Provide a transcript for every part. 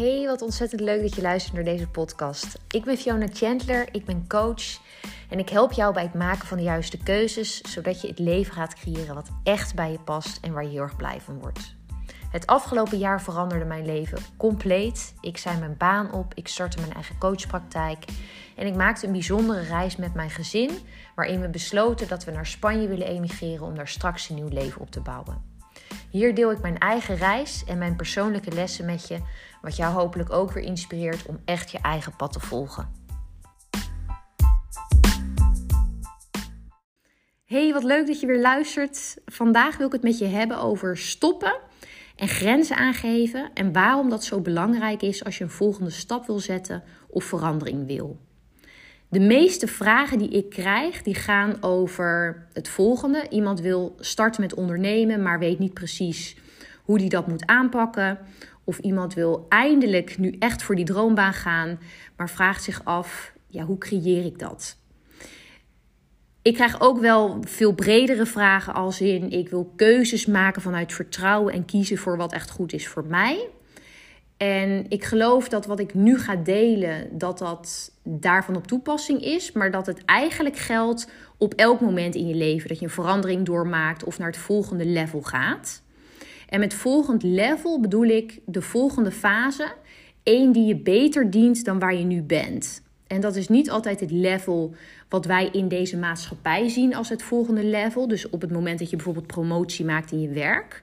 Hey, wat ontzettend leuk dat je luistert naar deze podcast. Ik ben Fiona Chandler, ik ben coach en ik help jou bij het maken van de juiste keuzes, zodat je het leven gaat creëren wat echt bij je past en waar je heel erg blij van wordt. Het afgelopen jaar veranderde mijn leven compleet. Ik zei mijn baan op, ik startte mijn eigen coachpraktijk en ik maakte een bijzondere reis met mijn gezin, waarin we besloten dat we naar Spanje willen emigreren om daar straks een nieuw leven op te bouwen. Hier deel ik mijn eigen reis en mijn persoonlijke lessen met je, wat jou hopelijk ook weer inspireert om echt je eigen pad te volgen. Hey, wat leuk dat je weer luistert. Vandaag wil ik het met je hebben over stoppen en grenzen aangeven en waarom dat zo belangrijk is als je een volgende stap wil zetten of verandering wil. De meeste vragen die ik krijg, die gaan over het volgende. Iemand wil starten met ondernemen, maar weet niet precies hoe die dat moet aanpakken. Of iemand wil eindelijk nu echt voor die droombaan gaan, maar vraagt zich af, ja, hoe creëer ik dat? Ik krijg ook wel veel bredere vragen als in ik wil keuzes maken vanuit vertrouwen en kiezen voor wat echt goed is voor mij. En ik geloof dat wat ik nu ga delen, dat dat daarvan op toepassing is. Maar dat het eigenlijk geldt op elk moment in je leven. Dat je een verandering doormaakt of naar het volgende level gaat. En met volgend level bedoel ik de volgende fase. Eén die je beter dient dan waar je nu bent. En dat is niet altijd het level wat wij in deze maatschappij zien als het volgende level. Dus op het moment dat je bijvoorbeeld promotie maakt in je werk.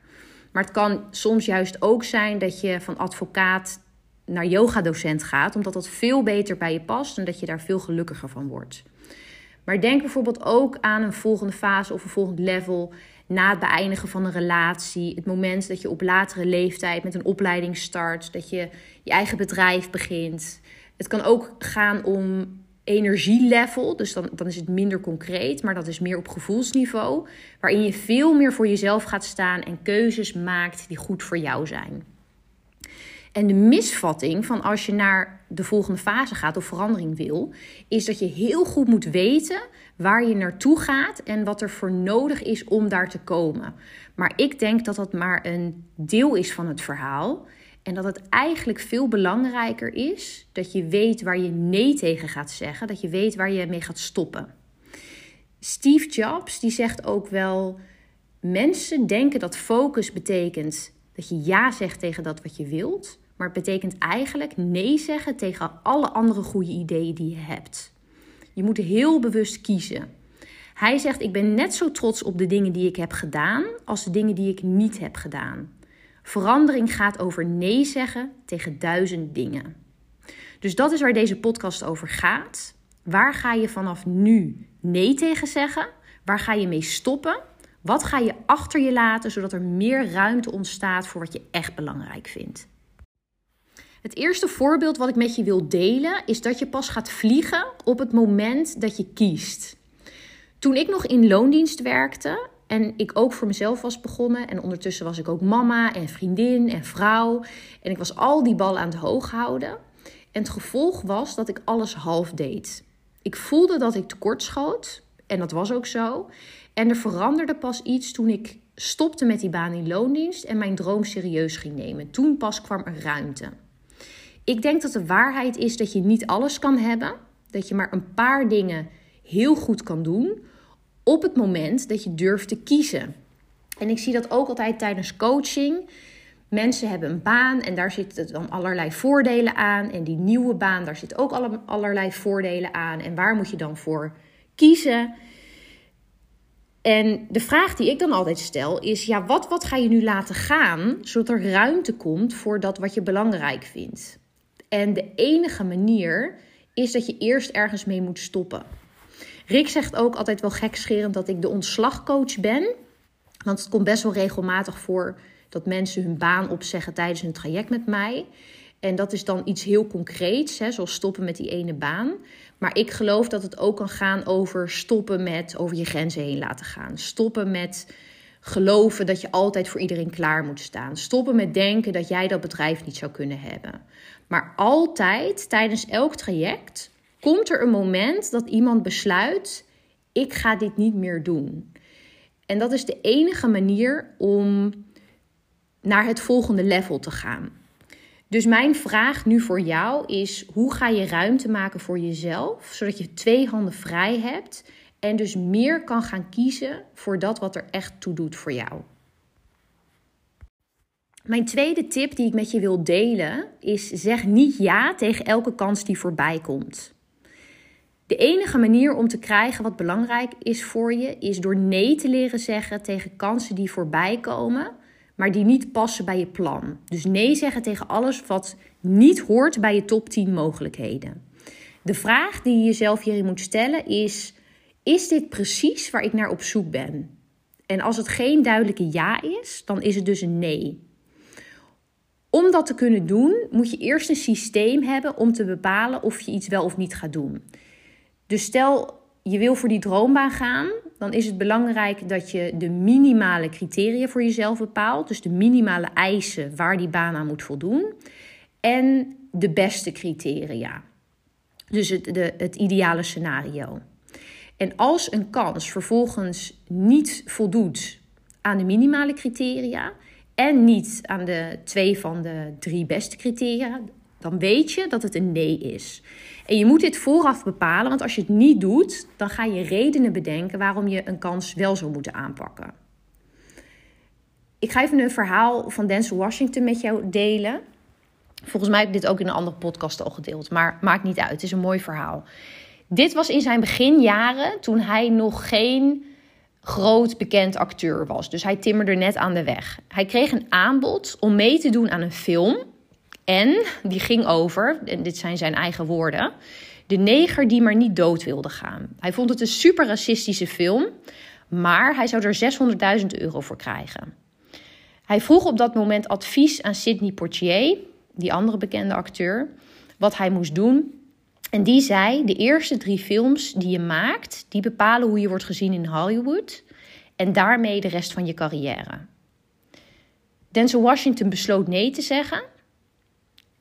Maar het kan soms juist ook zijn dat je van advocaat naar yogadocent gaat, omdat dat veel beter bij je past en dat je daar veel gelukkiger van wordt. Maar denk bijvoorbeeld ook aan een volgende fase of een volgend level na het beëindigen van een relatie. Het moment dat je op latere leeftijd met een opleiding start, dat je je eigen bedrijf begint. Het kan ook gaan om energielevel. Dus dan, dan is het minder concreet, maar dat is meer op gevoelsniveau. Waarin je veel meer voor jezelf gaat staan en keuzes maakt die goed voor jou zijn. En de misvatting van als je naar de volgende fase gaat of verandering wil, is dat je heel goed moet weten waar je naartoe gaat en wat er voor nodig is om daar te komen. Maar ik denk dat dat maar een deel is van het verhaal. En dat het eigenlijk veel belangrijker is dat je weet waar je nee tegen gaat zeggen, dat je weet waar je mee gaat stoppen. Steve Jobs die zegt ook wel: mensen denken dat focus betekent dat je ja zegt tegen dat wat je wilt, maar het betekent eigenlijk nee zeggen tegen alle andere goede ideeën die je hebt. Je moet heel bewust kiezen. Hij zegt: Ik ben net zo trots op de dingen die ik heb gedaan als de dingen die ik niet heb gedaan. Verandering gaat over nee zeggen tegen duizend dingen. Dus dat is waar deze podcast over gaat. Waar ga je vanaf nu nee tegen zeggen? Waar ga je mee stoppen? Wat ga je achter je laten zodat er meer ruimte ontstaat voor wat je echt belangrijk vindt? Het eerste voorbeeld wat ik met je wil delen is dat je pas gaat vliegen op het moment dat je kiest. Toen ik nog in loondienst werkte en ik ook voor mezelf was begonnen. En ondertussen was ik ook mama en vriendin en vrouw. En ik was al die ballen aan het hoog houden. En het gevolg was dat ik alles half deed. Ik voelde dat ik tekort schoot. En dat was ook zo. En er veranderde pas iets toen ik stopte met die baan in loondienst en mijn droom serieus ging nemen. Toen pas kwam er ruimte. Ik denk dat de waarheid is dat je niet alles kan hebben. Dat je maar een paar dingen heel goed kan doen op het moment dat je durft te kiezen. En ik zie dat ook altijd tijdens coaching. Mensen hebben een baan en daar zitten dan allerlei voordelen aan. En die nieuwe baan, daar zitten ook allerlei voordelen aan. En waar moet je dan voor kiezen? En de vraag die ik dan altijd stel is: ja, wat, wat ga je nu laten gaan zodat er ruimte komt voor dat wat je belangrijk vindt? En de enige manier is dat je eerst ergens mee moet stoppen. Rick zegt ook altijd wel gekscherend dat ik de ontslagcoach ben. Want het komt best wel regelmatig voor dat mensen hun baan opzeggen tijdens hun traject met mij. En dat is dan iets heel concreets, hè, zoals stoppen met die ene baan. Maar ik geloof dat het ook kan gaan over stoppen met over je grenzen heen laten gaan. Stoppen met geloven dat je altijd voor iedereen klaar moet staan. Stoppen met denken dat jij dat bedrijf niet zou kunnen hebben. Maar altijd tijdens elk traject komt er een moment dat iemand besluit: ik ga dit niet meer doen. En dat is de enige manier om naar het volgende level te gaan. Dus mijn vraag nu voor jou is: hoe ga je ruimte maken voor jezelf, zodat je twee handen vrij hebt en dus meer kan gaan kiezen voor dat wat er echt toe doet voor jou? Mijn tweede tip die ik met je wil delen is: zeg niet ja tegen elke kans die voorbij komt. De enige manier om te krijgen wat belangrijk is voor je, is door nee te leren zeggen tegen kansen die voorbij komen, maar die niet passen bij je plan. Dus nee zeggen tegen alles wat niet hoort bij je top 10 mogelijkheden. De vraag die je jezelf hierin moet stellen is: is dit precies waar ik naar op zoek ben? En als het geen duidelijke ja is, dan is het dus een nee. Om dat te kunnen doen, moet je eerst een systeem hebben om te bepalen of je iets wel of niet gaat doen. Dus stel je wil voor die droombaan gaan, dan is het belangrijk dat je de minimale criteria voor jezelf bepaalt. Dus de minimale eisen waar die baan aan moet voldoen. En de beste criteria. Dus het, de, het ideale scenario. En als een kans vervolgens niet voldoet aan de minimale criteria en niet aan de twee van de drie beste criteria, dan weet je dat het een nee is. En je moet dit vooraf bepalen, want als je het niet doet, dan ga je redenen bedenken waarom je een kans wel zou moeten aanpakken. Ik ga even een verhaal van Denzel Washington met jou delen. Volgens mij heb ik dit ook in een andere podcast al gedeeld, maar maakt niet uit. Het is een mooi verhaal. Dit was in zijn beginjaren toen hij nog geen groot bekend acteur was. Dus hij timmerde net aan de weg. Hij kreeg een aanbod om mee te doen aan een film en die ging over, en dit zijn zijn eigen woorden, de neger die maar niet dood wilde gaan. Hij vond het een super racistische film, maar hij zou er 600.000 euro voor krijgen. Hij vroeg op dat moment advies aan Sidney Poitier, die andere bekende acteur, wat hij moest doen. En die zei: De eerste drie films die je maakt, die bepalen hoe je wordt gezien in Hollywood. En daarmee de rest van je carrière. Denzel Washington besloot nee te zeggen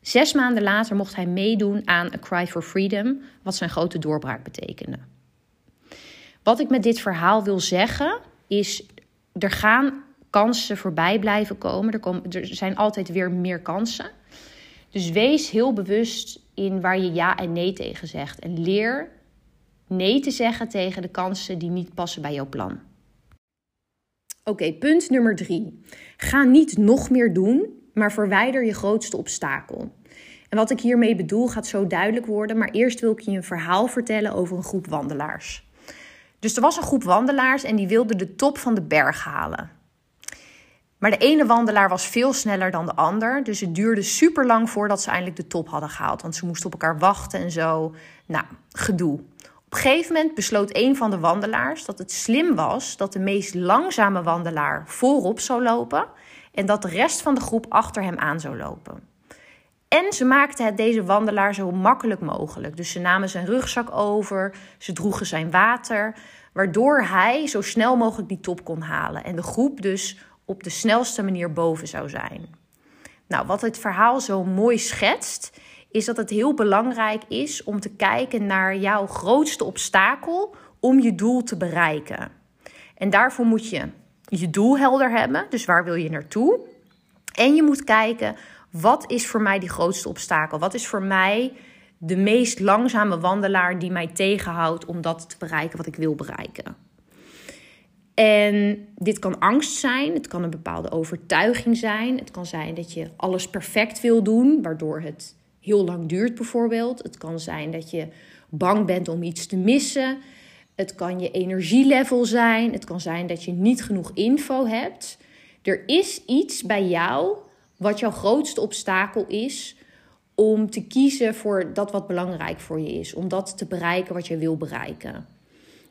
Zes maanden later mocht hij meedoen aan A Cry for Freedom, wat zijn grote doorbraak betekende. Wat ik met dit verhaal wil zeggen is: er gaan kansen voorbij blijven komen. Er, er zijn altijd weer meer kansen. Dus wees heel bewust in waar je ja en nee tegen zegt. En leer nee te zeggen tegen de kansen die niet passen bij jouw plan. Oké, punt nummer drie. Ga niet nog meer doen maar verwijder je grootste obstakel. En wat ik hiermee bedoel gaat zo duidelijk worden, maar eerst wil ik je een verhaal vertellen over een groep wandelaars. Dus er was een groep wandelaars en die wilden de top van de berg halen. Maar de ene wandelaar was veel sneller dan de ander, dus het duurde super lang voordat ze eindelijk de top hadden gehaald, want ze moesten op elkaar wachten en zo. Nou, gedoe. Op een gegeven moment besloot een van de wandelaars dat het slim was dat de meest langzame wandelaar voorop zou lopen en dat de rest van de groep achter hem aan zou lopen. En ze maakten het deze wandelaar zo makkelijk mogelijk. Dus ze namen zijn rugzak over, ze droegen zijn water, waardoor hij zo snel mogelijk die top kon halen en de groep dus op de snelste manier boven zou zijn. Nou, wat het verhaal zo mooi schetst, is dat het heel belangrijk is om te kijken naar jouw grootste obstakel om je doel te bereiken. En daarvoor moet je je doel helder hebben. Dus waar wil je naartoe? En je moet kijken, wat is voor mij die grootste obstakel? Wat is voor mij de meest langzame wandelaar die mij tegenhoudt om dat te bereiken wat ik wil bereiken? En dit kan angst zijn, het kan een bepaalde overtuiging zijn. Het kan zijn dat je alles perfect wil doen, waardoor het heel lang duurt bijvoorbeeld. Het kan zijn dat je bang bent om iets te missen. Het kan je energielevel zijn. Het kan zijn dat je niet genoeg info hebt. Er is iets bij jou wat jouw grootste obstakel is om te kiezen voor dat wat belangrijk voor je is. Om dat te bereiken wat je wil bereiken.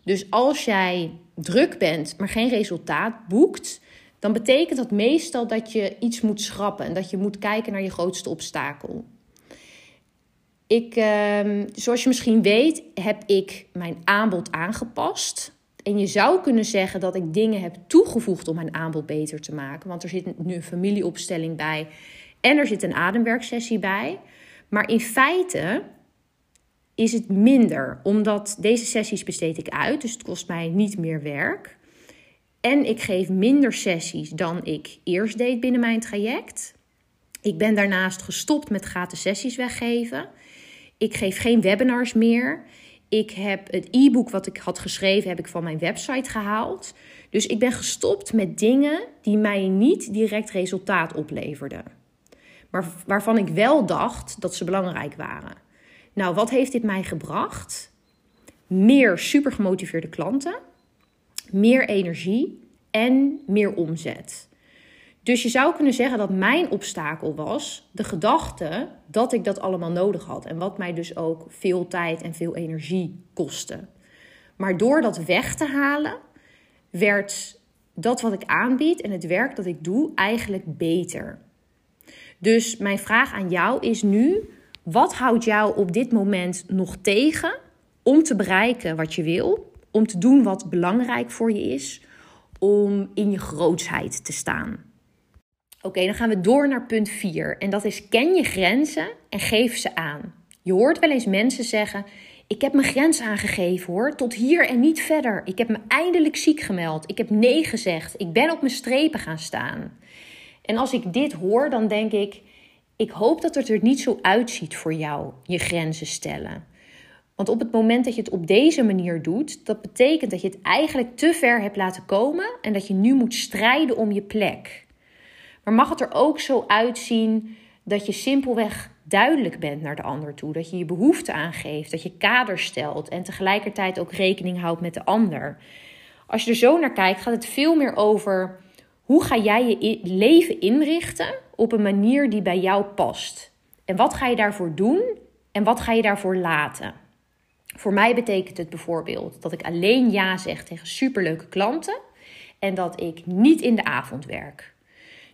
Dus als jij druk bent, maar geen resultaat boekt, dan betekent dat meestal dat je iets moet schrappen en dat je moet kijken naar je grootste obstakel. Ik, ehm, zoals je misschien weet, heb ik mijn aanbod aangepast. En je zou kunnen zeggen dat ik dingen heb toegevoegd om mijn aanbod beter te maken. Want er zit nu een familieopstelling bij en er zit een ademwerksessie bij. Maar in feite is het minder, omdat deze sessies besteed ik uit. Dus het kost mij niet meer werk. En ik geef minder sessies dan ik eerst deed binnen mijn traject. Ik ben daarnaast gestopt met gratis sessies weggeven. Ik geef geen webinars meer. Ik heb het e-book wat ik had geschreven, heb ik van mijn website gehaald. Dus ik ben gestopt met dingen die mij niet direct resultaat opleverden. Maar waarvan ik wel dacht dat ze belangrijk waren. Nou, wat heeft dit mij gebracht? Meer super gemotiveerde klanten, meer energie en meer omzet. Dus je zou kunnen zeggen dat mijn obstakel was de gedachte dat ik dat allemaal nodig had. En wat mij dus ook veel tijd en veel energie kostte. Maar door dat weg te halen, werd dat wat ik aanbied en het werk dat ik doe eigenlijk beter. Dus mijn vraag aan jou is nu: wat houdt jou op dit moment nog tegen om te bereiken wat je wil, om te doen wat belangrijk voor je is, om in je grootsheid te staan? Oké, dan gaan we door naar punt 4 en dat is ken je grenzen en geef ze aan. Je hoort wel eens mensen zeggen: ik heb mijn grens aangegeven hoor, tot hier en niet verder. Ik heb me eindelijk ziek gemeld. Ik heb nee gezegd. Ik ben op mijn strepen gaan staan. En als ik dit hoor, dan denk ik: ik hoop dat het er niet zo uitziet voor jou, je grenzen stellen. Want op het moment dat je het op deze manier doet, dat betekent dat je het eigenlijk te ver hebt laten komen en dat je nu moet strijden om je plek. Maar mag het er ook zo uitzien dat je simpelweg duidelijk bent naar de ander toe, dat je je behoefte aangeeft, dat je kader stelt en tegelijkertijd ook rekening houdt met de ander. Als je er zo naar kijkt, gaat het veel meer over hoe ga jij je leven inrichten op een manier die bij jou past. En wat ga je daarvoor doen en wat ga je daarvoor laten? Voor mij betekent het bijvoorbeeld dat ik alleen ja zeg tegen superleuke klanten en dat ik niet in de avond werk.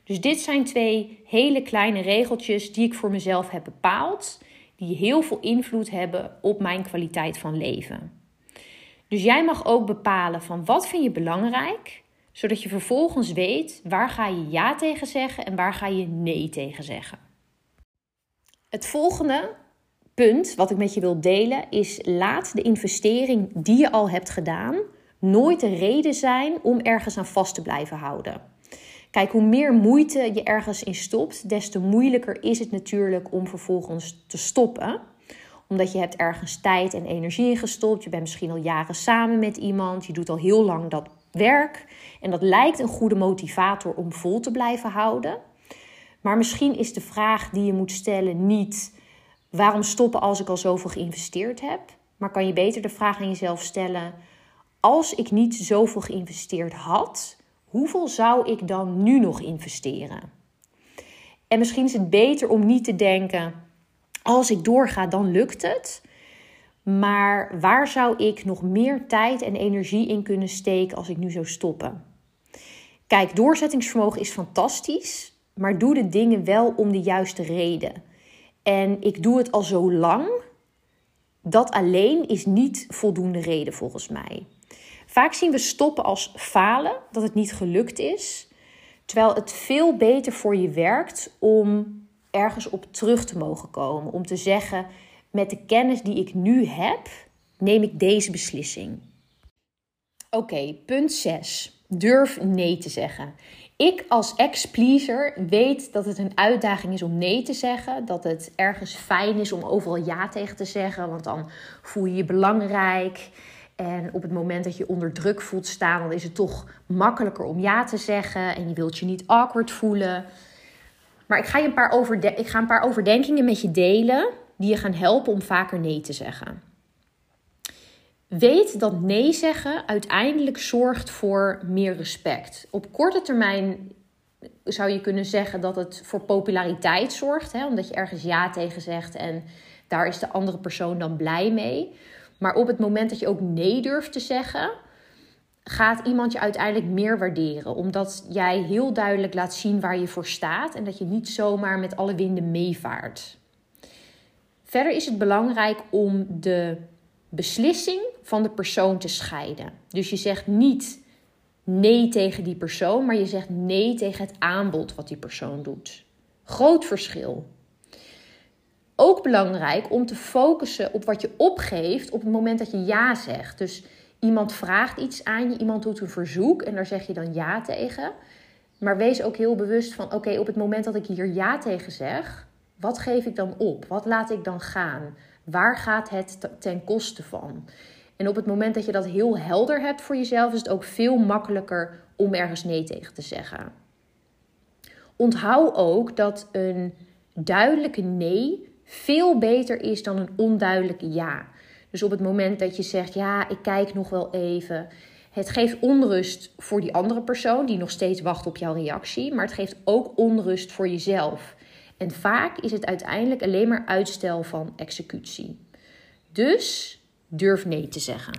Dus dit zijn twee hele kleine regeltjes die ik voor mezelf heb bepaald, die heel veel invloed hebben op mijn kwaliteit van leven. Dus jij mag ook bepalen van wat vind je belangrijk, zodat je vervolgens weet waar ga je ja tegen zeggen en waar ga je nee tegen zeggen. Het volgende punt wat ik met je wil delen is laat de investering die je al hebt gedaan nooit de reden zijn om ergens aan vast te blijven houden. Kijk, hoe meer moeite je ergens in stopt, des te moeilijker is het natuurlijk om vervolgens te stoppen. Omdat je hebt ergens tijd en energie in gestopt. Je bent misschien al jaren samen met iemand. Je doet al heel lang dat werk. En dat lijkt een goede motivator om vol te blijven houden. Maar misschien is de vraag die je moet stellen niet waarom stoppen als ik al zoveel geïnvesteerd heb. Maar kan je beter de vraag aan jezelf stellen: als ik niet zoveel geïnvesteerd had, hoeveel zou ik dan nu nog investeren? En misschien is het beter om niet te denken: als ik doorga, dan lukt het. Maar waar zou ik nog meer tijd en energie in kunnen steken als ik nu zou stoppen? Kijk, doorzettingsvermogen is fantastisch, maar doe de dingen wel om de juiste reden. En ik doe het al zo lang. Dat alleen is niet voldoende reden volgens mij. Vaak zien we stoppen als falen, dat het niet gelukt is. Terwijl het veel beter voor je werkt om ergens op terug te mogen komen. Om te zeggen, met de kennis die ik nu heb, neem ik deze beslissing. Oké, punt 6. Durf nee te zeggen. Ik als ex-pleaser weet dat het een uitdaging is om nee te zeggen. Dat het ergens fijn is om overal ja tegen te zeggen, want dan voel je je belangrijk. En op het moment dat je onder druk voelt staan, dan is het toch makkelijker om ja te zeggen. En je wilt je niet awkward voelen. Maar ik ga, je een paar ik ga een paar overdenkingen met je delen die je gaan helpen om vaker nee te zeggen. Weet dat nee zeggen uiteindelijk zorgt voor meer respect. Op korte termijn zou je kunnen zeggen dat het voor populariteit zorgt, hè, omdat je ergens ja tegen zegt en daar is de andere persoon dan blij mee. Maar op het moment dat je ook nee durft te zeggen, gaat iemand je uiteindelijk meer waarderen. Omdat jij heel duidelijk laat zien waar je voor staat en dat je niet zomaar met alle winden meevaart. Verder is het belangrijk om de beslissing van de persoon te scheiden. Dus je zegt niet nee tegen die persoon, maar je zegt nee tegen het aanbod wat die persoon doet. Groot verschil. Ook belangrijk om te focussen op wat je opgeeft op het moment dat je ja zegt. Dus iemand vraagt iets aan je, iemand doet een verzoek en daar zeg je dan ja tegen. Maar wees ook heel bewust van: oké, op het moment dat ik hier ja tegen zeg, wat geef ik dan op? Wat laat ik dan gaan? Waar gaat het ten koste van? En op het moment dat je dat heel helder hebt voor jezelf, is het ook veel makkelijker om ergens nee tegen te zeggen. Onthoud ook dat een duidelijke nee veel beter is dan een onduidelijke ja. Dus op het moment dat je zegt: Ja, ik kijk nog wel even. Het geeft onrust voor die andere persoon die nog steeds wacht op jouw reactie, maar het geeft ook onrust voor jezelf. En vaak is het uiteindelijk alleen maar uitstel van executie. Dus durf nee te zeggen.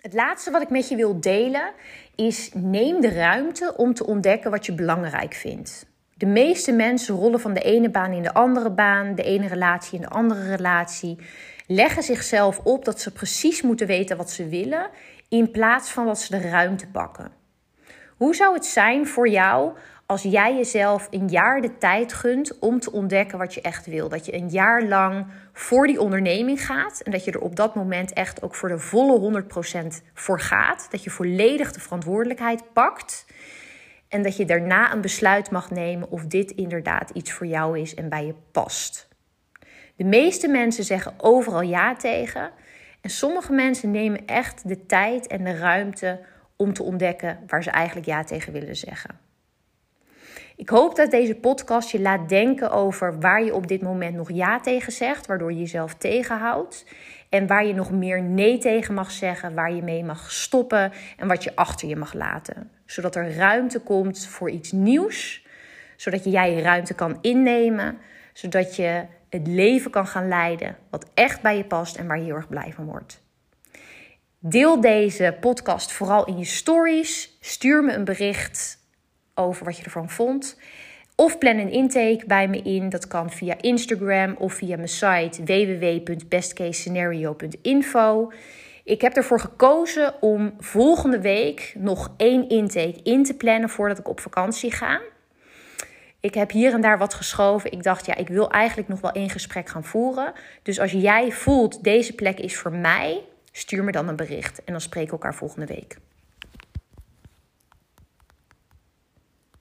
Het laatste wat ik met je wil delen is neem de ruimte om te ontdekken wat je belangrijk vindt. De meeste mensen rollen van de ene baan in de andere baan, de ene relatie in de andere relatie, leggen zichzelf op dat ze precies moeten weten wat ze willen, in plaats van dat ze de ruimte pakken. Hoe zou het zijn voor jou als jij jezelf een jaar de tijd gunt om te ontdekken wat je echt wil. Dat je een jaar lang voor die onderneming gaat en dat je er op dat moment echt ook voor de volle 100% voor gaat. Dat je volledig de verantwoordelijkheid pakt en dat je daarna een besluit mag nemen of dit inderdaad iets voor jou is en bij je past. De meeste mensen zeggen overal ja tegen en sommige mensen nemen echt de tijd en de ruimte om te ontdekken waar ze eigenlijk ja tegen willen zeggen. Ik hoop dat deze podcast je laat denken over waar je op dit moment nog ja tegen zegt, waardoor je jezelf tegenhoudt. En waar je nog meer nee tegen mag zeggen, waar je mee mag stoppen en wat je achter je mag laten. Zodat er ruimte komt voor iets nieuws, zodat jij ruimte kan innemen, zodat je het leven kan gaan leiden wat echt bij je past en waar je heel erg blij van wordt. Deel deze podcast vooral in je stories. Stuur me een bericht over wat je ervan vond. Of plan een intake bij me in. Dat kan via Instagram of via mijn site www.bestcasescenario.info. Ik heb ervoor gekozen om volgende week nog één intake in te plannen voordat ik op vakantie ga. Ik heb hier en daar wat geschoven. Ik dacht, ja, ik wil eigenlijk nog wel één gesprek gaan voeren. Dus als jij voelt, deze plek is voor mij, stuur me dan een bericht. En dan spreken we elkaar volgende week.